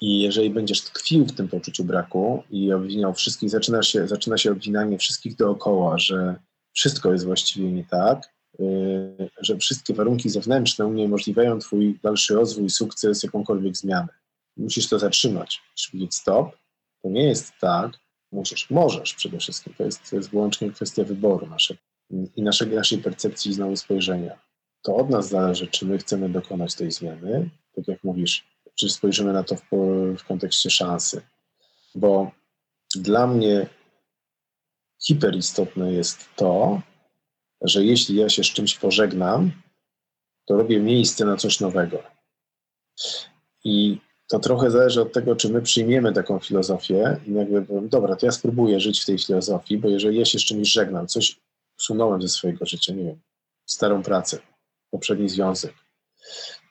I jeżeli będziesz tkwił w tym poczuciu braku i obwiniał wszystkich, zaczyna się, zaczyna się obwinanie wszystkich dookoła, że wszystko jest właściwie nie tak, że wszystkie warunki zewnętrzne uniemożliwiają Twój dalszy rozwój, sukces, jakąkolwiek zmianę musisz to zatrzymać. Musisz powiedzieć stop. To nie jest tak. Musisz, możesz przede wszystkim. To jest, to jest wyłącznie kwestia wyboru naszego i naszej, naszej percepcji znowu spojrzenia. To od nas zależy, czy my chcemy dokonać tej zmiany, tak jak mówisz, czy spojrzymy na to w, w kontekście szansy. Bo dla mnie hiperistotne jest to, że jeśli ja się z czymś pożegnam, to robię miejsce na coś nowego. I to trochę zależy od tego, czy my przyjmiemy taką filozofię i jakby powiem, dobra, to ja spróbuję żyć w tej filozofii, bo jeżeli ja się z czymś żegnam, coś usunąłem ze swojego życia, nie wiem, starą pracę, poprzedni związek,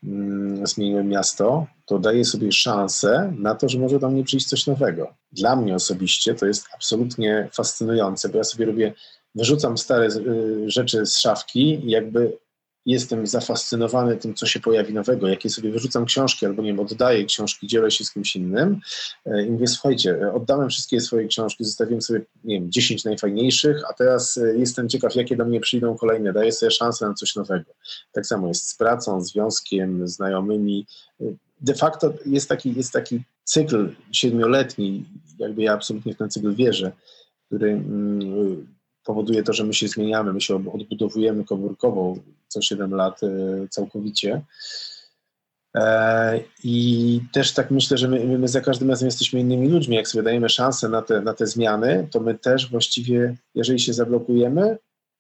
mm, zmieniłem miasto, to daję sobie szansę na to, że może do mnie przyjść coś nowego. Dla mnie osobiście to jest absolutnie fascynujące, bo ja sobie robię, wyrzucam stare y, rzeczy z szafki i jakby jestem zafascynowany tym, co się pojawi nowego. Jak ja sobie wyrzucam książki albo nie wiem, oddaję książki, dzielę się z kimś innym e, i mówię, słuchajcie, oddałem wszystkie swoje książki, zostawiłem sobie, nie wiem, 10 najfajniejszych, a teraz e, jestem ciekaw, jakie do mnie przyjdą kolejne. Daję sobie szansę na coś nowego. Tak samo jest z pracą, związkiem, znajomymi. De facto jest taki, jest taki cykl siedmioletni, jakby ja absolutnie w ten cykl wierzę, który mm, powoduje to, że my się zmieniamy, my się odbudowujemy komórkowo co 7 lat e, całkowicie. E, I też tak myślę, że my, my, za każdym razem jesteśmy innymi ludźmi. Jak sobie dajemy szansę na te, na te zmiany, to my też właściwie, jeżeli się zablokujemy,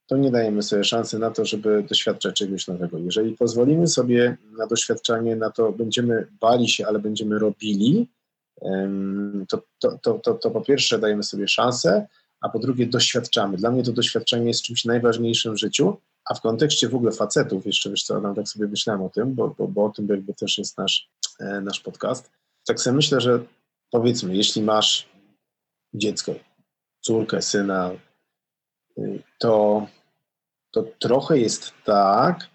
to nie dajemy sobie szansy na to, żeby doświadczać czegoś nowego. Jeżeli pozwolimy sobie na doświadczanie, na to będziemy bali się, ale będziemy robili, to, to, to, to, to po pierwsze dajemy sobie szansę, a po drugie doświadczamy. Dla mnie to doświadczenie jest czymś najważniejszym w życiu, a w kontekście w ogóle facetów, jeszcze wiesz co, nam tak sobie myślałem o tym, bo, bo, bo o tym jakby też jest nasz, e, nasz podcast, tak sobie myślę, że powiedzmy, jeśli masz dziecko, córkę, syna, y, to, to trochę jest tak,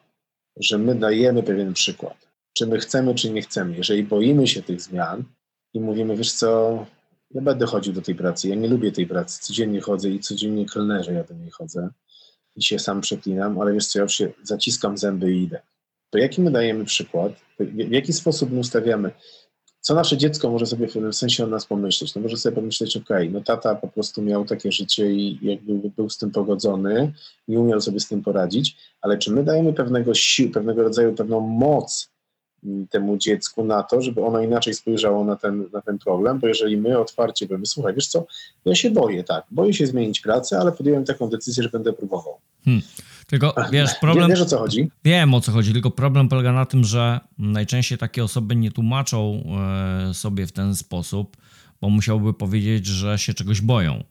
że my dajemy pewien przykład. Czy my chcemy, czy nie chcemy. Jeżeli boimy się tych zmian i mówimy, wiesz co, ja będę chodził do tej pracy, ja nie lubię tej pracy, codziennie chodzę i codziennie kelnerze ja do niej chodzę. I się sam przeklinam, ale wiesz co, ja już się zaciskam zęby i idę. To jaki my dajemy przykład, w jaki sposób my ustawiamy, co nasze dziecko może sobie w pewnym sensie o nas pomyśleć? No może sobie pomyśleć, ok, no tata po prostu miał takie życie i jakby był z tym pogodzony, nie umiał sobie z tym poradzić, ale czy my dajemy pewnego sił, pewnego rodzaju pewną moc temu dziecku na to, żeby ono inaczej spojrzało na ten, na ten problem, bo jeżeli my otwarcie powiemy, słuchaj, wiesz co, ja się boję, tak, boję się zmienić pracę, ale podjąłem taką decyzję, że będę próbował. Hmm. Tylko wiesz, problem. Wiesz o co chodzi? Wiem o co chodzi, tylko problem polega na tym, że najczęściej takie osoby nie tłumaczą e, sobie w ten sposób, bo musiałby powiedzieć, że się czegoś boją.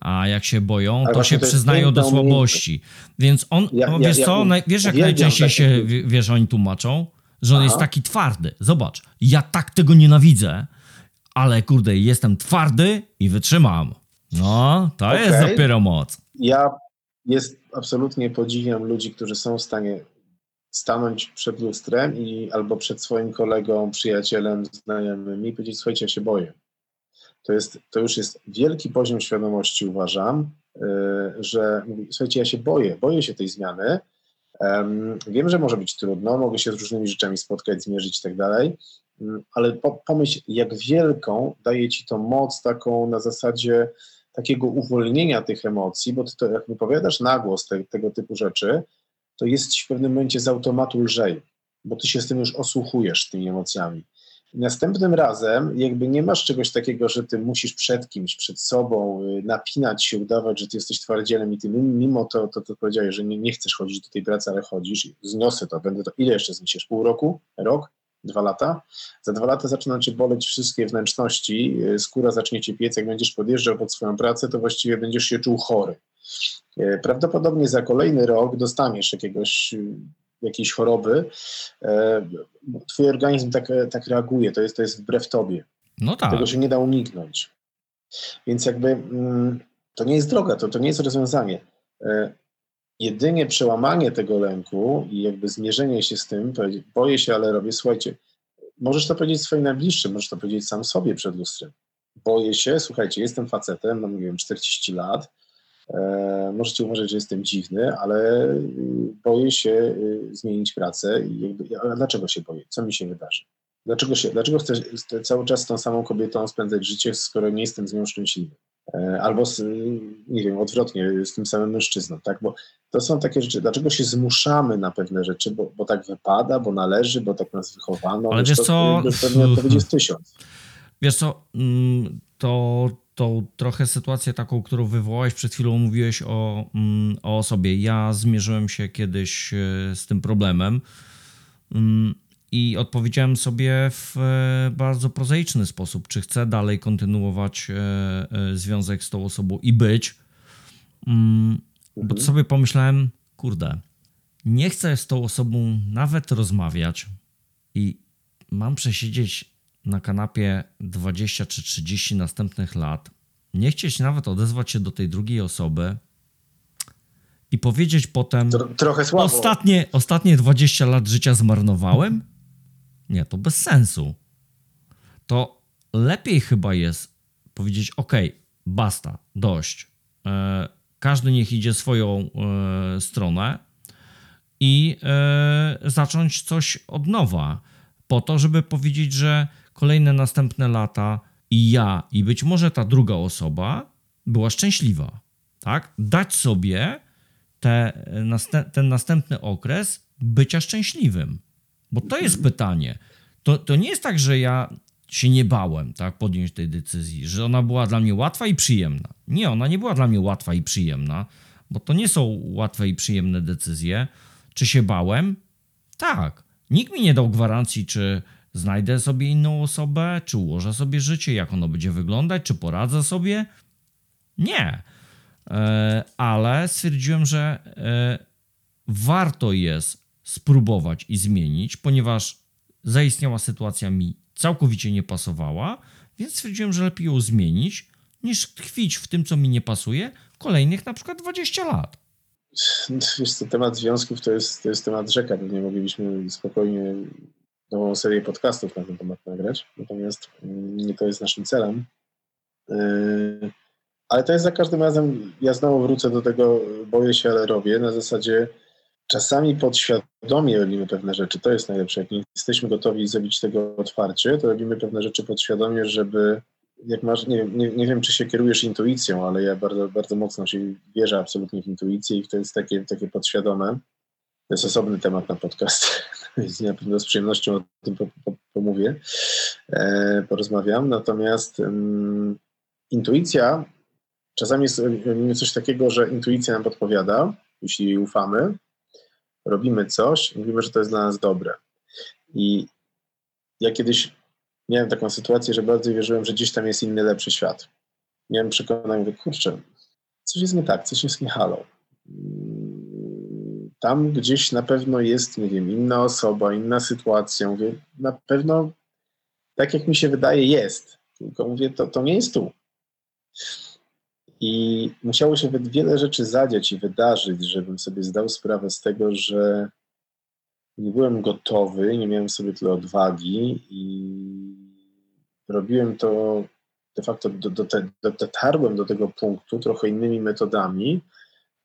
A jak się boją, Ale to się to przyznają do słabości. Więc on, Ja- no, ja- wiesz ja co, wiesz jak najczęściej się, wiesz, oni tłumaczą, że on Aha. jest taki twardy. Zobacz, ja tak tego nienawidzę, ale kurde, jestem twardy i wytrzymam. No, to Okej. jest dopiero moc. Ja jest absolutnie podziwiam ludzi, którzy są w stanie stanąć przed lustrem i albo przed swoim kolegą, przyjacielem, znajomym i powiedzieć, słuchajcie, ja się boję. To, jest, to już jest wielki poziom świadomości, uważam, yy, że mówi, słuchajcie, ja się boję, boję się tej zmiany. Em, wiem, że może być trudno, mogę się z różnymi rzeczami spotkać, zmierzyć i tak dalej, mm, ale po, pomyśl, jak wielką daje ci to moc taką na zasadzie takiego uwolnienia tych emocji, bo ty to jak wypowiadasz na głos te, tego typu rzeczy, to jest ci w pewnym momencie z automatu lżej, bo ty się z tym już osłuchujesz, tymi emocjami. Następnym razem jakby nie masz czegoś takiego, że ty musisz przed kimś, przed sobą y, napinać się, udawać, że ty jesteś twardzielem i ty mim- mimo to, to, to powiedziałeś, że nie, nie chcesz chodzić do tej pracy, ale chodzisz zniosę to, będę to, ile jeszcze zniesiesz? Pół roku? Rok? Dwa lata? Za dwa lata zaczną cię boleć wszystkie wnętrzności, y, skóra zacznie cię piec, jak będziesz podjeżdżał pod swoją pracę, to właściwie będziesz się czuł chory. Y, Prawdopodobnie za kolejny rok dostaniesz jakiegoś, jakiejś choroby, e, twój organizm tak, tak reaguje, to jest, to jest wbrew tobie. No tak. Tego się nie da uniknąć. Więc jakby mm, to nie jest droga, to, to nie jest rozwiązanie. E, jedynie przełamanie tego lęku i jakby zmierzenie się z tym, boję się, ale robię, słuchajcie, możesz to powiedzieć swoim najbliższym, możesz to powiedzieć sam sobie przed lustrem. Boję się, słuchajcie, jestem facetem, mam, nie wiem, 40 lat, możecie uważać, że jestem dziwny, ale y, boję się y, zmienić pracę i jakby, ale dlaczego się boję? Co mi się wydarzy? Dlaczego, się, dlaczego chcę cały czas z tą samą kobietą spędzać życie, skoro nie jestem z nią szczęśliwy? E, Albo, z, nie wiem, odwrotnie, z tym samym mężczyzną, tak? Bo to są takie rzeczy, dlaczego się zmuszamy na pewne rzeczy, bo, bo tak wypada, bo należy, bo tak nas wychowano. Ale wiesz to, co? Pewnie odpowiedź jest tysiąc. Wiesz co, mm, to, to trochę sytuację taką, którą wywołałeś przed chwilą, mówiłeś o, mm, o sobie. Ja zmierzyłem się kiedyś e, z tym problemem mm, i odpowiedziałem sobie w e, bardzo prozaiczny sposób, czy chcę dalej kontynuować e, związek z tą osobą i być. Mm, Bo sobie pomyślałem, kurde, nie chcę z tą osobą nawet rozmawiać i mam przesiedzieć na kanapie 20 czy 30 następnych lat, nie chcieć nawet odezwać się do tej drugiej osoby i powiedzieć potem, Tro, trochę słabo. ostatnie, ostatnie 20 lat życia zmarnowałem? Nie, to bez sensu. To lepiej chyba jest powiedzieć, ok, basta, dość. E, każdy niech idzie swoją e, stronę i e, zacząć coś od nowa, po to, żeby powiedzieć, że kolejne następne lata i ja, i być może ta druga osoba była szczęśliwa. Tak? Dać sobie te, naste- ten następny okres bycia szczęśliwym. Bo to jest pytanie. To, to nie jest tak, że ja się nie bałem tak, podjąć tej decyzji, że ona była dla mnie łatwa i przyjemna. Nie, ona nie była dla mnie łatwa i przyjemna, bo to nie są łatwe i przyjemne decyzje. Czy się bałem? Tak. Nikt mi nie dał gwarancji, czy znajdę sobie inną osobę, czy ułożę sobie życie, jak ono będzie wyglądać, czy poradzę sobie. Nie. E, ale stwierdziłem, że e, warto jest spróbować i zmienić, ponieważ zaistniała sytuacja mi całkowicie nie pasowała, więc stwierdziłem, że lepiej ją zmienić, niż tkwić w tym, co mi nie pasuje, kolejnych na przykład 20 lat. Wiesz co, temat związków to jest, to jest temat rzeka. Pewnie moglibyśmy spokojnie nową serię podcastów na ten temat nagrać. Natomiast mm, nie to jest naszym celem. Yy, Ale to jest za każdym razem, ja znowu wrócę do tego, boję się, ale robię. Na zasadzie czasami podświadomie robimy pewne rzeczy. To jest najlepsze. Jak nie jesteśmy gotowi zrobić tego otwarcie, to robimy pewne rzeczy podświadomie, żeby jak masz, nie, nie, nie wiem, czy się kierujesz intuicją, ale ja bardzo, bardzo mocno się wierzę absolutnie w intuicję i to jest takie, takie podświadome. To jest osobny temat na podcast, [LAUGHS] więc na pewno z przyjemnością o tym pomówię, e, porozmawiam. Natomiast um, intuicja, czasami jest coś takiego, że intuicja nam podpowiada, jeśli jej ufamy, robimy coś, mówimy, że to jest dla nas dobre. I ja kiedyś miałem taką sytuację, że bardzo wierzyłem, że gdzieś tam jest inny, lepszy świat. Miałem przekonanie, że kurczę, coś jest nie tak, coś jest nie halo. Tam gdzieś na pewno jest, nie wiem, inna osoba, inna sytuacja. Mówię, na pewno tak jak mi się wydaje jest, tylko mówię, to, to nie jest tu. I musiało się wiele rzeczy zadziać i wydarzyć, żebym sobie zdał sprawę z tego, że nie byłem gotowy, nie miałem sobie tyle odwagi i robiłem to de facto, do, do te, do, dotarłem do tego punktu trochę innymi metodami,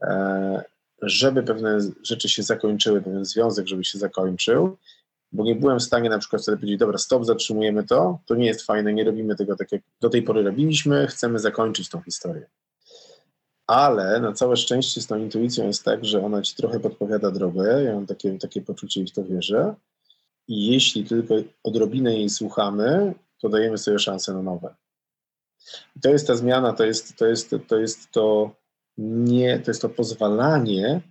e, żeby pewne rzeczy się zakończyły, pewien związek, żeby się zakończył, bo nie byłem w stanie na przykład wtedy powiedzieć, dobra, stop, zatrzymujemy to, to nie jest fajne, nie robimy tego tak, jak do tej pory robiliśmy, chcemy zakończyć tą historię. Ale na całe szczęście z tą intuicją jest tak, że ona ci trochę podpowiada drogę, ja mam takie, takie poczucie i w to wierzę. I jeśli tylko odrobinę jej słuchamy, to dajemy sobie szansę na nowe. I to jest ta zmiana, to jest to, jest, to, jest to nie, to jest to pozwalanie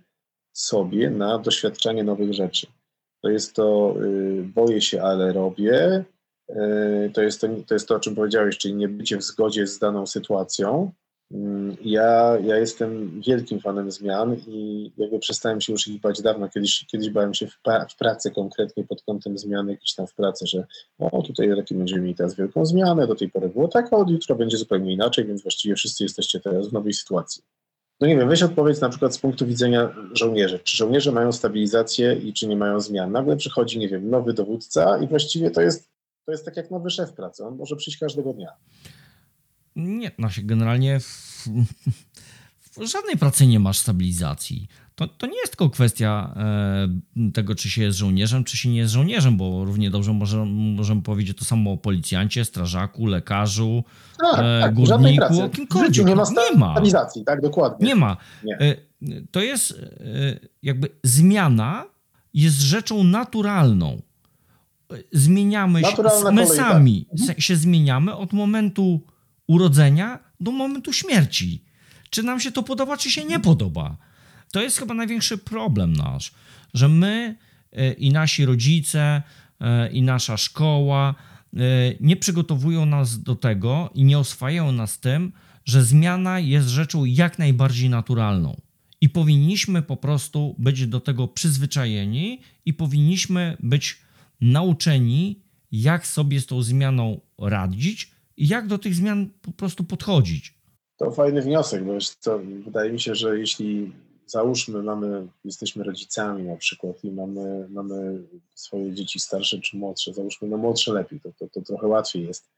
sobie na doświadczanie nowych rzeczy. To jest to, y, boję się, ale robię. Y, to jest to, to jest to, o czym powiedziałeś, czyli nie bycie w zgodzie z daną sytuacją, Mm, ja, ja jestem wielkim fanem zmian i jakby przestałem się już ich bać dawno. Kiedyś, kiedyś bałem się w, w pracy konkretnie pod kątem zmiany jakiejś tam w pracy, że o tutaj taki będziemy mieli teraz wielką zmianę, do tej pory było tak, a od jutra będzie zupełnie inaczej, więc właściwie wszyscy jesteście teraz w nowej sytuacji. No nie wiem, weź odpowiedź na przykład z punktu widzenia żołnierzy. Czy żołnierze mają stabilizację i czy nie mają zmian? Nagle przychodzi, nie wiem, nowy dowódca i właściwie to jest, to jest tak jak nowy szef pracy. On może przyjść każdego dnia. Nie, no się generalnie w, żadnej pracy nie masz stabilizacji. To, to nie jest tylko kwestia e, tego, czy się jest żołnierzem, czy się nie jest żołnierzem, bo równie dobrze może, możemy powiedzieć to samo o policjancie, strażaku, lekarzu, tak, e, tak, górniku, o kimkolwiek. Nie ma stabilizacji, tak, dokładnie. Nie ma. Nie. E, to jest jakby zmiana jest rzeczą naturalną. Zmieniamy się, my sami tak. się zmieniamy od momentu urodzenia do momentu śmierci. Czy nam się to podoba, czy się nie podoba. To jest chyba największy problem nasz, że my e, i nasi rodzice, e, i nasza szkoła e, nie przygotowują nas do tego i nie oswajają nas tym, że zmiana jest rzeczą jak najbardziej naturalną. I powinniśmy po prostu być do tego przyzwyczajeni i powinniśmy być nauczeni, jak sobie z tą zmianą radzić, i jak do tych zmian po prostu podchodzić. To fajny wniosek, bo co, wydaje mi się, że jeśli załóżmy, mamy, jesteśmy rodzicami na przykład i mamy, mamy swoje dzieci starsze czy młodsze, załóżmy, no młodsze lepiej, to, to, to trochę łatwiej jest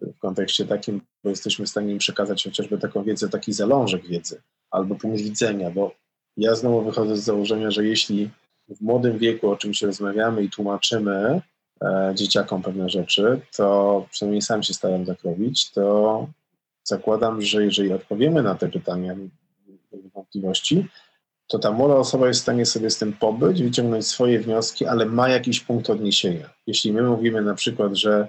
w kontekście takim, bo jesteśmy w stanie im przekazać chociażby taką wiedzę, taki zalążek wiedzy albo punkt widzenia, bo ja znowu wychodzę z założenia, że jeśli w młodym wieku o czymś rozmawiamy i tłumaczymy, E, dzieciakom pewne rzeczy, to przynajmniej sam się staram tak robić, to zakładam, że jeżeli odpowiemy na te pytania, wątpliwości, to ta młoda osoba jest w stanie sobie z tym pobyć, wyciągnąć swoje wnioski, ale ma jakiś punkt odniesienia. Jeśli my mówimy na przykład, że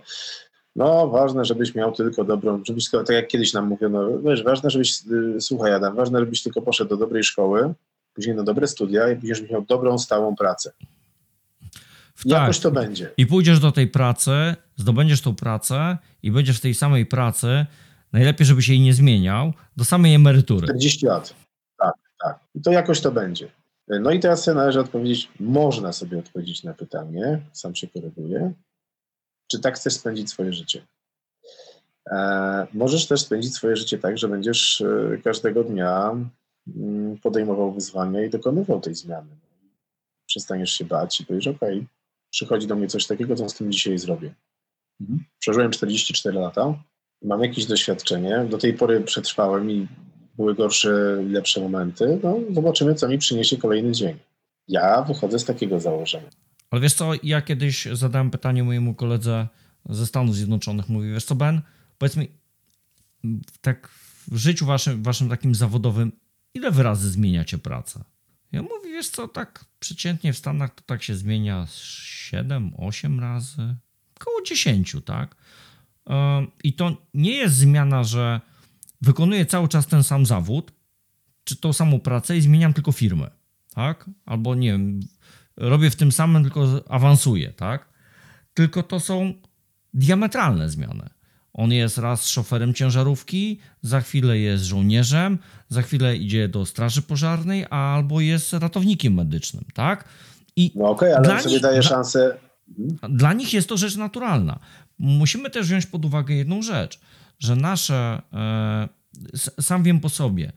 no ważne, żebyś miał tylko dobrą, żebyś tak jak kiedyś nam mówiono, wiesz, ważne, żebyś, y, słuchaj Adam, ważne, żebyś tylko poszedł do dobrej szkoły, później na dobre studia i później żebyś miał dobrą, stałą pracę. Tak. Jakoś to będzie. I pójdziesz do tej pracy, zdobędziesz tą pracę i będziesz w tej samej pracy, najlepiej, żeby się jej nie zmieniał, do samej emerytury. 40 lat. Tak, tak. I to jakoś to będzie. No i teraz sobie należy odpowiedzieć, można sobie odpowiedzieć na pytanie, sam się koryguję, czy tak chcesz spędzić swoje życie. E, możesz też spędzić swoje życie tak, że będziesz e, każdego dnia mm, podejmował wyzwania i dokonywał tej zmiany. Przestaniesz się bać i powiesz, okej, okay, przychodzi do mnie coś takiego, co z tym dzisiaj zrobię. Mhm. Przeżyłem 44 lata, mam jakieś doświadczenie, do tej pory przetrwałem i były gorsze, lepsze momenty. No, zobaczymy, co mi przyniesie kolejny dzień. Ja wychodzę z takiego założenia. Ale wiesz co, ja kiedyś zadałem pytanie mojemu koledze ze Stanów Zjednoczonych. Mówi, wiesz co, Ben, powiedz mi, tak w życiu waszym, waszym takim zawodowym, ile wy razy zmieniacie pracę? Ja mówię, wiesz co, tak przeciętnie w Stanach to tak się zmienia 7, 8 razy, około 10, tak? I to nie jest zmiana, że wykonuję cały czas ten sam zawód, czy tą samą pracę i zmieniam tylko firmę, tak? Albo nie wiem, robię w tym samym, tylko awansuję, tak? Tylko to są diametralne zmiany. On jest raz szoferem ciężarówki, za chwilę jest żołnierzem, za chwilę idzie do straży pożarnej, albo jest ratownikiem medycznym, tak? I No okej, okay, ale on sobie nich- daje szansę. dla nich jest to rzecz naturalna. Musimy też wziąć pod uwagę jedną rzecz, że nasze, e, sam wiem po sobie,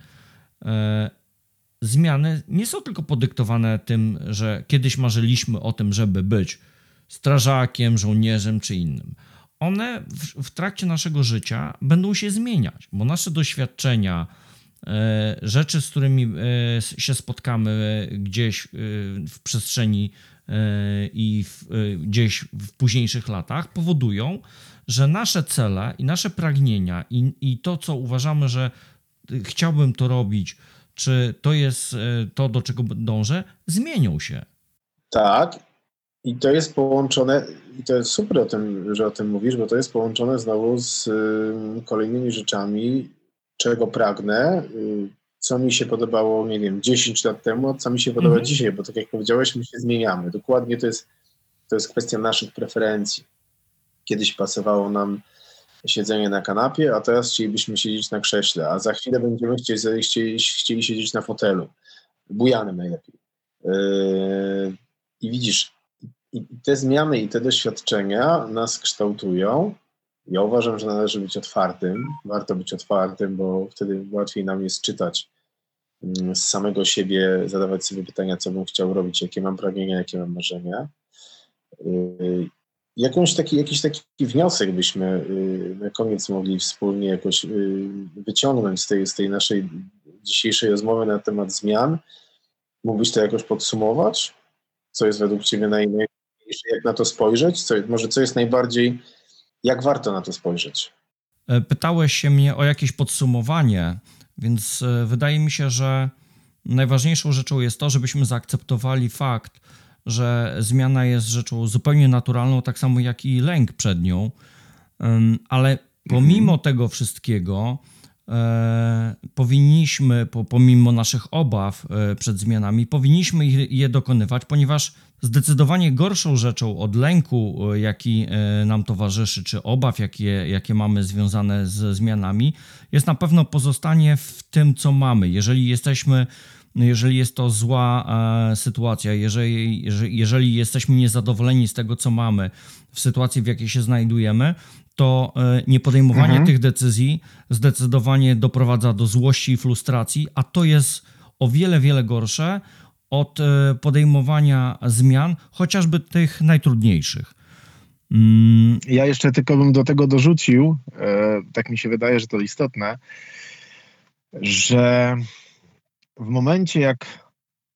e, zmiany nie są tylko podyktowane tym, że kiedyś marzyliśmy o tym, żeby być strażakiem, żołnierzem czy innym. One w, w trakcie naszego życia będą się zmieniać, bo nasze doświadczenia, e, rzeczy, z którymi się spotkamy gdzieś w przestrzeni i w, e, gdzieś w późniejszych latach, powodują, że nasze cele i nasze pragnienia i, i to, co uważamy, że chciałbym to robić, czy to jest e, to, do czego dążę, zmienią się. Tak. I to jest połączone, i to jest super o tym, że o tym mówisz, bo to jest połączone znowu z y, kolejnymi rzeczami, czego pragnę, y, co mi się podobało, nie wiem, 10 lat temu, co mi się podoba Mhm. dzisiaj, bo tak jak powiedziałeś, my się zmieniamy. Dokładnie to jest, to jest kwestia naszych preferencji. Kiedyś pasowało nam siedzenie na kanapie, a teraz chcielibyśmy siedzieć na krześle, a za chwilę będziemy chcieli, chcieli, chcieli siedzieć na fotelu, bujanym najlepiej. Yy, I widzisz, i te zmiany i te doświadczenia nas kształtują. Ja uważam, że należy być otwartym. Warto być otwartym, bo wtedy łatwiej nam jest czytać mm, z samego siebie, zadawać sobie pytania, co bym chciał robić, jakie mam pragnienia, jakie mam marzenia. Yy, Jakąś taki, jakiś taki wniosek byśmy yy, na koniec mogli wspólnie jakoś yy, wyciągnąć z tej, z tej naszej dzisiejszej rozmowy na temat zmian. Mógłbyś to jakoś podsumować? Co jest według Ciebie najważniejsze? Jak na to spojrzeć? Co, może co jest najbardziej, jak warto na to spojrzeć? E, Pytałeś się mnie o jakieś podsumowanie, więc e, wydaje mi się, że najważniejszą rzeczą jest to, żebyśmy zaakceptowali fakt, że zmiana jest rzeczą zupełnie naturalną, tak samo jak i lęk przed nią. Ale pomimo tego wszystkiego, powinniśmy, po, pomimo naszych obaw e, przed zmianami, powinniśmy je dokonywać, ponieważ zdecydowanie gorszą rzeczą od lęku, e, jaki e, nam towarzyszy, czy obaw, jakie, jakie mamy związane ze zmianami, jest na pewno pozostanie w tym, co mamy. Jeżeli jesteśmy jeżeli jest to zła e, sytuacja, jeżeli, jeżeli, jeżeli jesteśmy niezadowoleni z tego, co mamy, w sytuacji, w jakiej się znajdujemy, to e, niepodejmowanie Mhm. tych decyzji zdecydowanie doprowadza do złości i frustracji, a to jest o wiele, wiele gorsze od e, podejmowania zmian, chociażby tych najtrudniejszych. Mm, Ja jeszcze tylko bym do tego dorzucił, e, tak mi się wydaje, że to istotne, że w momencie, jak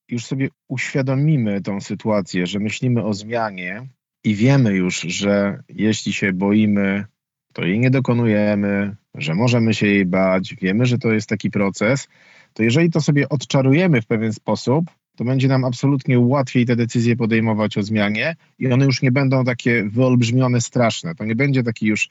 już sobie uświadomimy tą sytuację, że myślimy o zmianie i wiemy już, że jeśli się boimy, to jej nie dokonujemy, że możemy się jej bać, wiemy, że to jest taki proces, to jeżeli to sobie odczarujemy w pewien sposób, to będzie nam absolutnie łatwiej te decyzje podejmować o zmianie i one już nie będą takie wyolbrzymione, straszne. To nie będzie taki już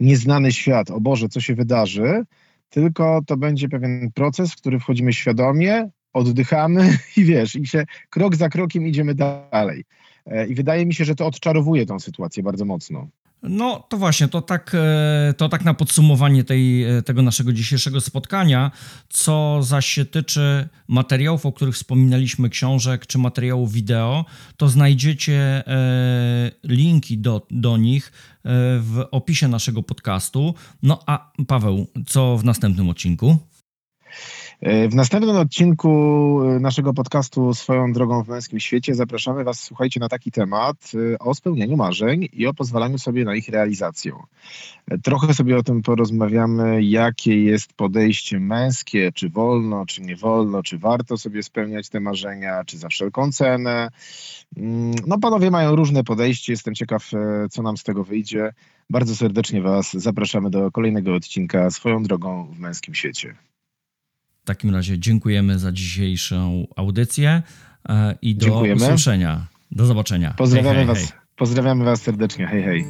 nieznany świat, o Boże, co się wydarzy, tylko to będzie pewien proces, w który wchodzimy świadomie, oddychamy [LAUGHS] i wiesz, i się krok za krokiem idziemy dalej. E, I wydaje mi się, że to odczarowuje tą sytuację bardzo mocno. No to właśnie, to tak, e, to tak na podsumowanie tej, e, tego naszego dzisiejszego spotkania. Co zaś się tyczy materiałów, o których wspominaliśmy, książek czy materiałów wideo, to znajdziecie linki do, do nich w opisie naszego podcastu. No a Paweł, co w następnym odcinku? E, W następnym odcinku e, naszego podcastu Swoją drogą w męskim świecie zapraszamy Was, słuchajcie, na taki temat e, o spełnianiu marzeń i o pozwalaniu sobie na ich realizację. Trochę sobie o tym porozmawiamy, jakie jest podejście męskie, czy wolno, czy nie wolno, czy warto sobie spełniać te marzenia, czy za wszelką cenę. Mm, No, panowie mają różne podejście, jestem ciekaw, co nam z tego wyjdzie. Bardzo serdecznie Was zapraszamy do kolejnego odcinka Swoją drogą w męskim świecie. W takim razie dziękujemy za dzisiejszą audycję e, i do Dziękujemy. usłyszenia. Do zobaczenia. Pozdrawiamy hej, hej, Was. hej. Pozdrawiamy Was serdecznie. Hej, hej.